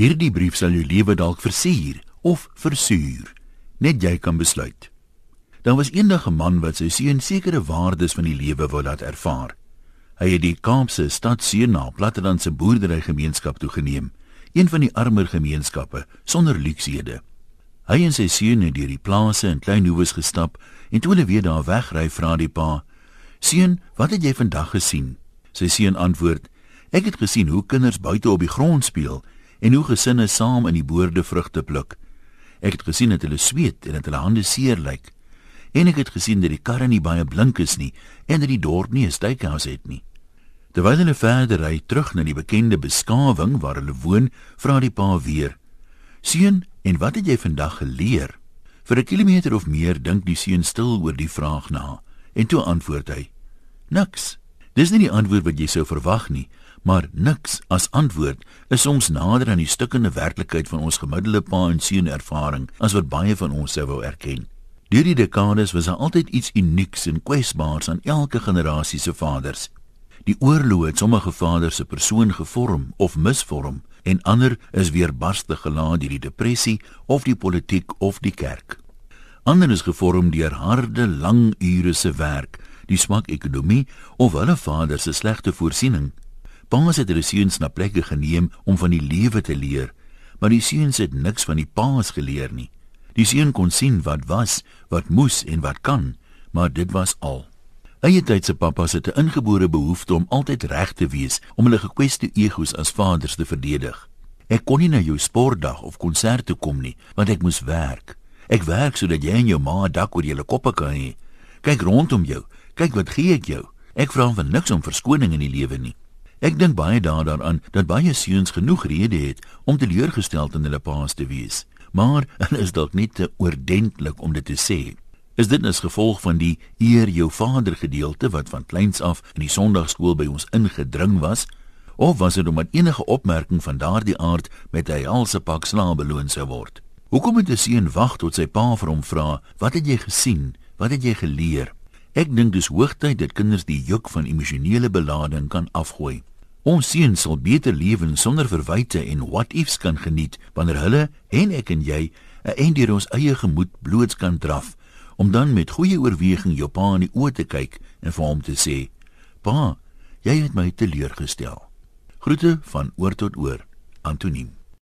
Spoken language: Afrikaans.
Hierdie brief sal jou lewe dalk versier of versuur. Net jy kan besluit. Daar was eendag 'n man wat sy seun sekere waardes van die lewe wou laat ervaar. Hy het die Kaapse stad seun na plattelandse boerdery gemeenskap toegeneem, een van die armer gemeenskappe sonder luksehede. Hy en sy seun het deur die plase en klein hoeves gestap en toe hulle weer daar wegry vra die pa: "Seun, wat het jy vandag gesien?" Sy seun antwoord: "Ek het gesien hoe kinders buite op die grond speel en hoe gesinne saam in die boorde vrugte pluk. Ek het gesien dat hulle sweet en dat hulle hande seer lyk. En ek het gesien dat die karre nie baie blink is nie en dat die dorp nie 'n steakhouse het nie." Terwyl hulle verder ry terug na die bekende beskawing waar hulle woon, vra die pa weer: "Seun, en wat het jy vandag geleer?" Vir 'n kilometer of meer dink die seun stil oor die vraag na en toe antwoord hy: "Niks." Dis nie die antwoord wat jy sou verwag nie, maar niks as antwoord is soms nader aan die stukkende werklikheid van ons gemiddelde pa en seun ervaring as wat baie van ons sou wou erken. Deur die dekades was daar altyd iets unieks en kwesbaars aan elke generasie se vaders. Die oorlog het sommige vaders se persoon gevorm of misvorm en ander is weer barste gelaat deur die depressie of die politiek of die kerk. Ander is gevorm deur harde, lang ure se werk die swak ekonomie of hulle vader se slegte voorsiening. Paas het hulle seuns na plekke geneem om van die lewe te leer, maar die seuns het niks van die paas geleer nie. Die seun kon sien wat was, wat moes en wat kan, maar dit was al. Eie tyd se pappas het 'n ingebore behoefte om altyd reg te wees, om hulle gekweste egos as vaders te verdedig. Ek kon nie na jou sportdag of konsert toe kom nie, want ek moes werk. Ek werk sodat jy en jou ma dak oor julle koppe kan hê. Kyk rondom jou. Kyk wat gee ek jou. Ek vra van niks om verskoning in die lewe nie. Ek dink baie daaraan dat baie seuns genoeg redes het om teleurgesteld in hulle paas te wees. Maar hulle is dalk net te oordentlik om dit te sê. Is dit as gevolg van die eer jou vader gedeelte wat van kleins af in die sonndagskool by ons ingedring was? Of was dit omdat enige opmerking van daardie aard met 'n helse pak slaap beloon sou word? Hoekom moet 'n seun wag tot sy pa vir hom vra, "Wat het jy gesien? Wat het jy geleer?" Ek dink dis hoogtyd dat kinders die juk van emosionele belading kan afgooi. Ons seuns sal beter lewe sonder verwyte en what ifs kan geniet wanneer hulle en ek en jy 'n eind deur ons eie gemoed bloots kan draf om dan met goeie oorweging jou pa in die oë te kyk en vir hom te sê: "Pa, jy het my teleurgestel." Groete van oor tot oor. Antoniem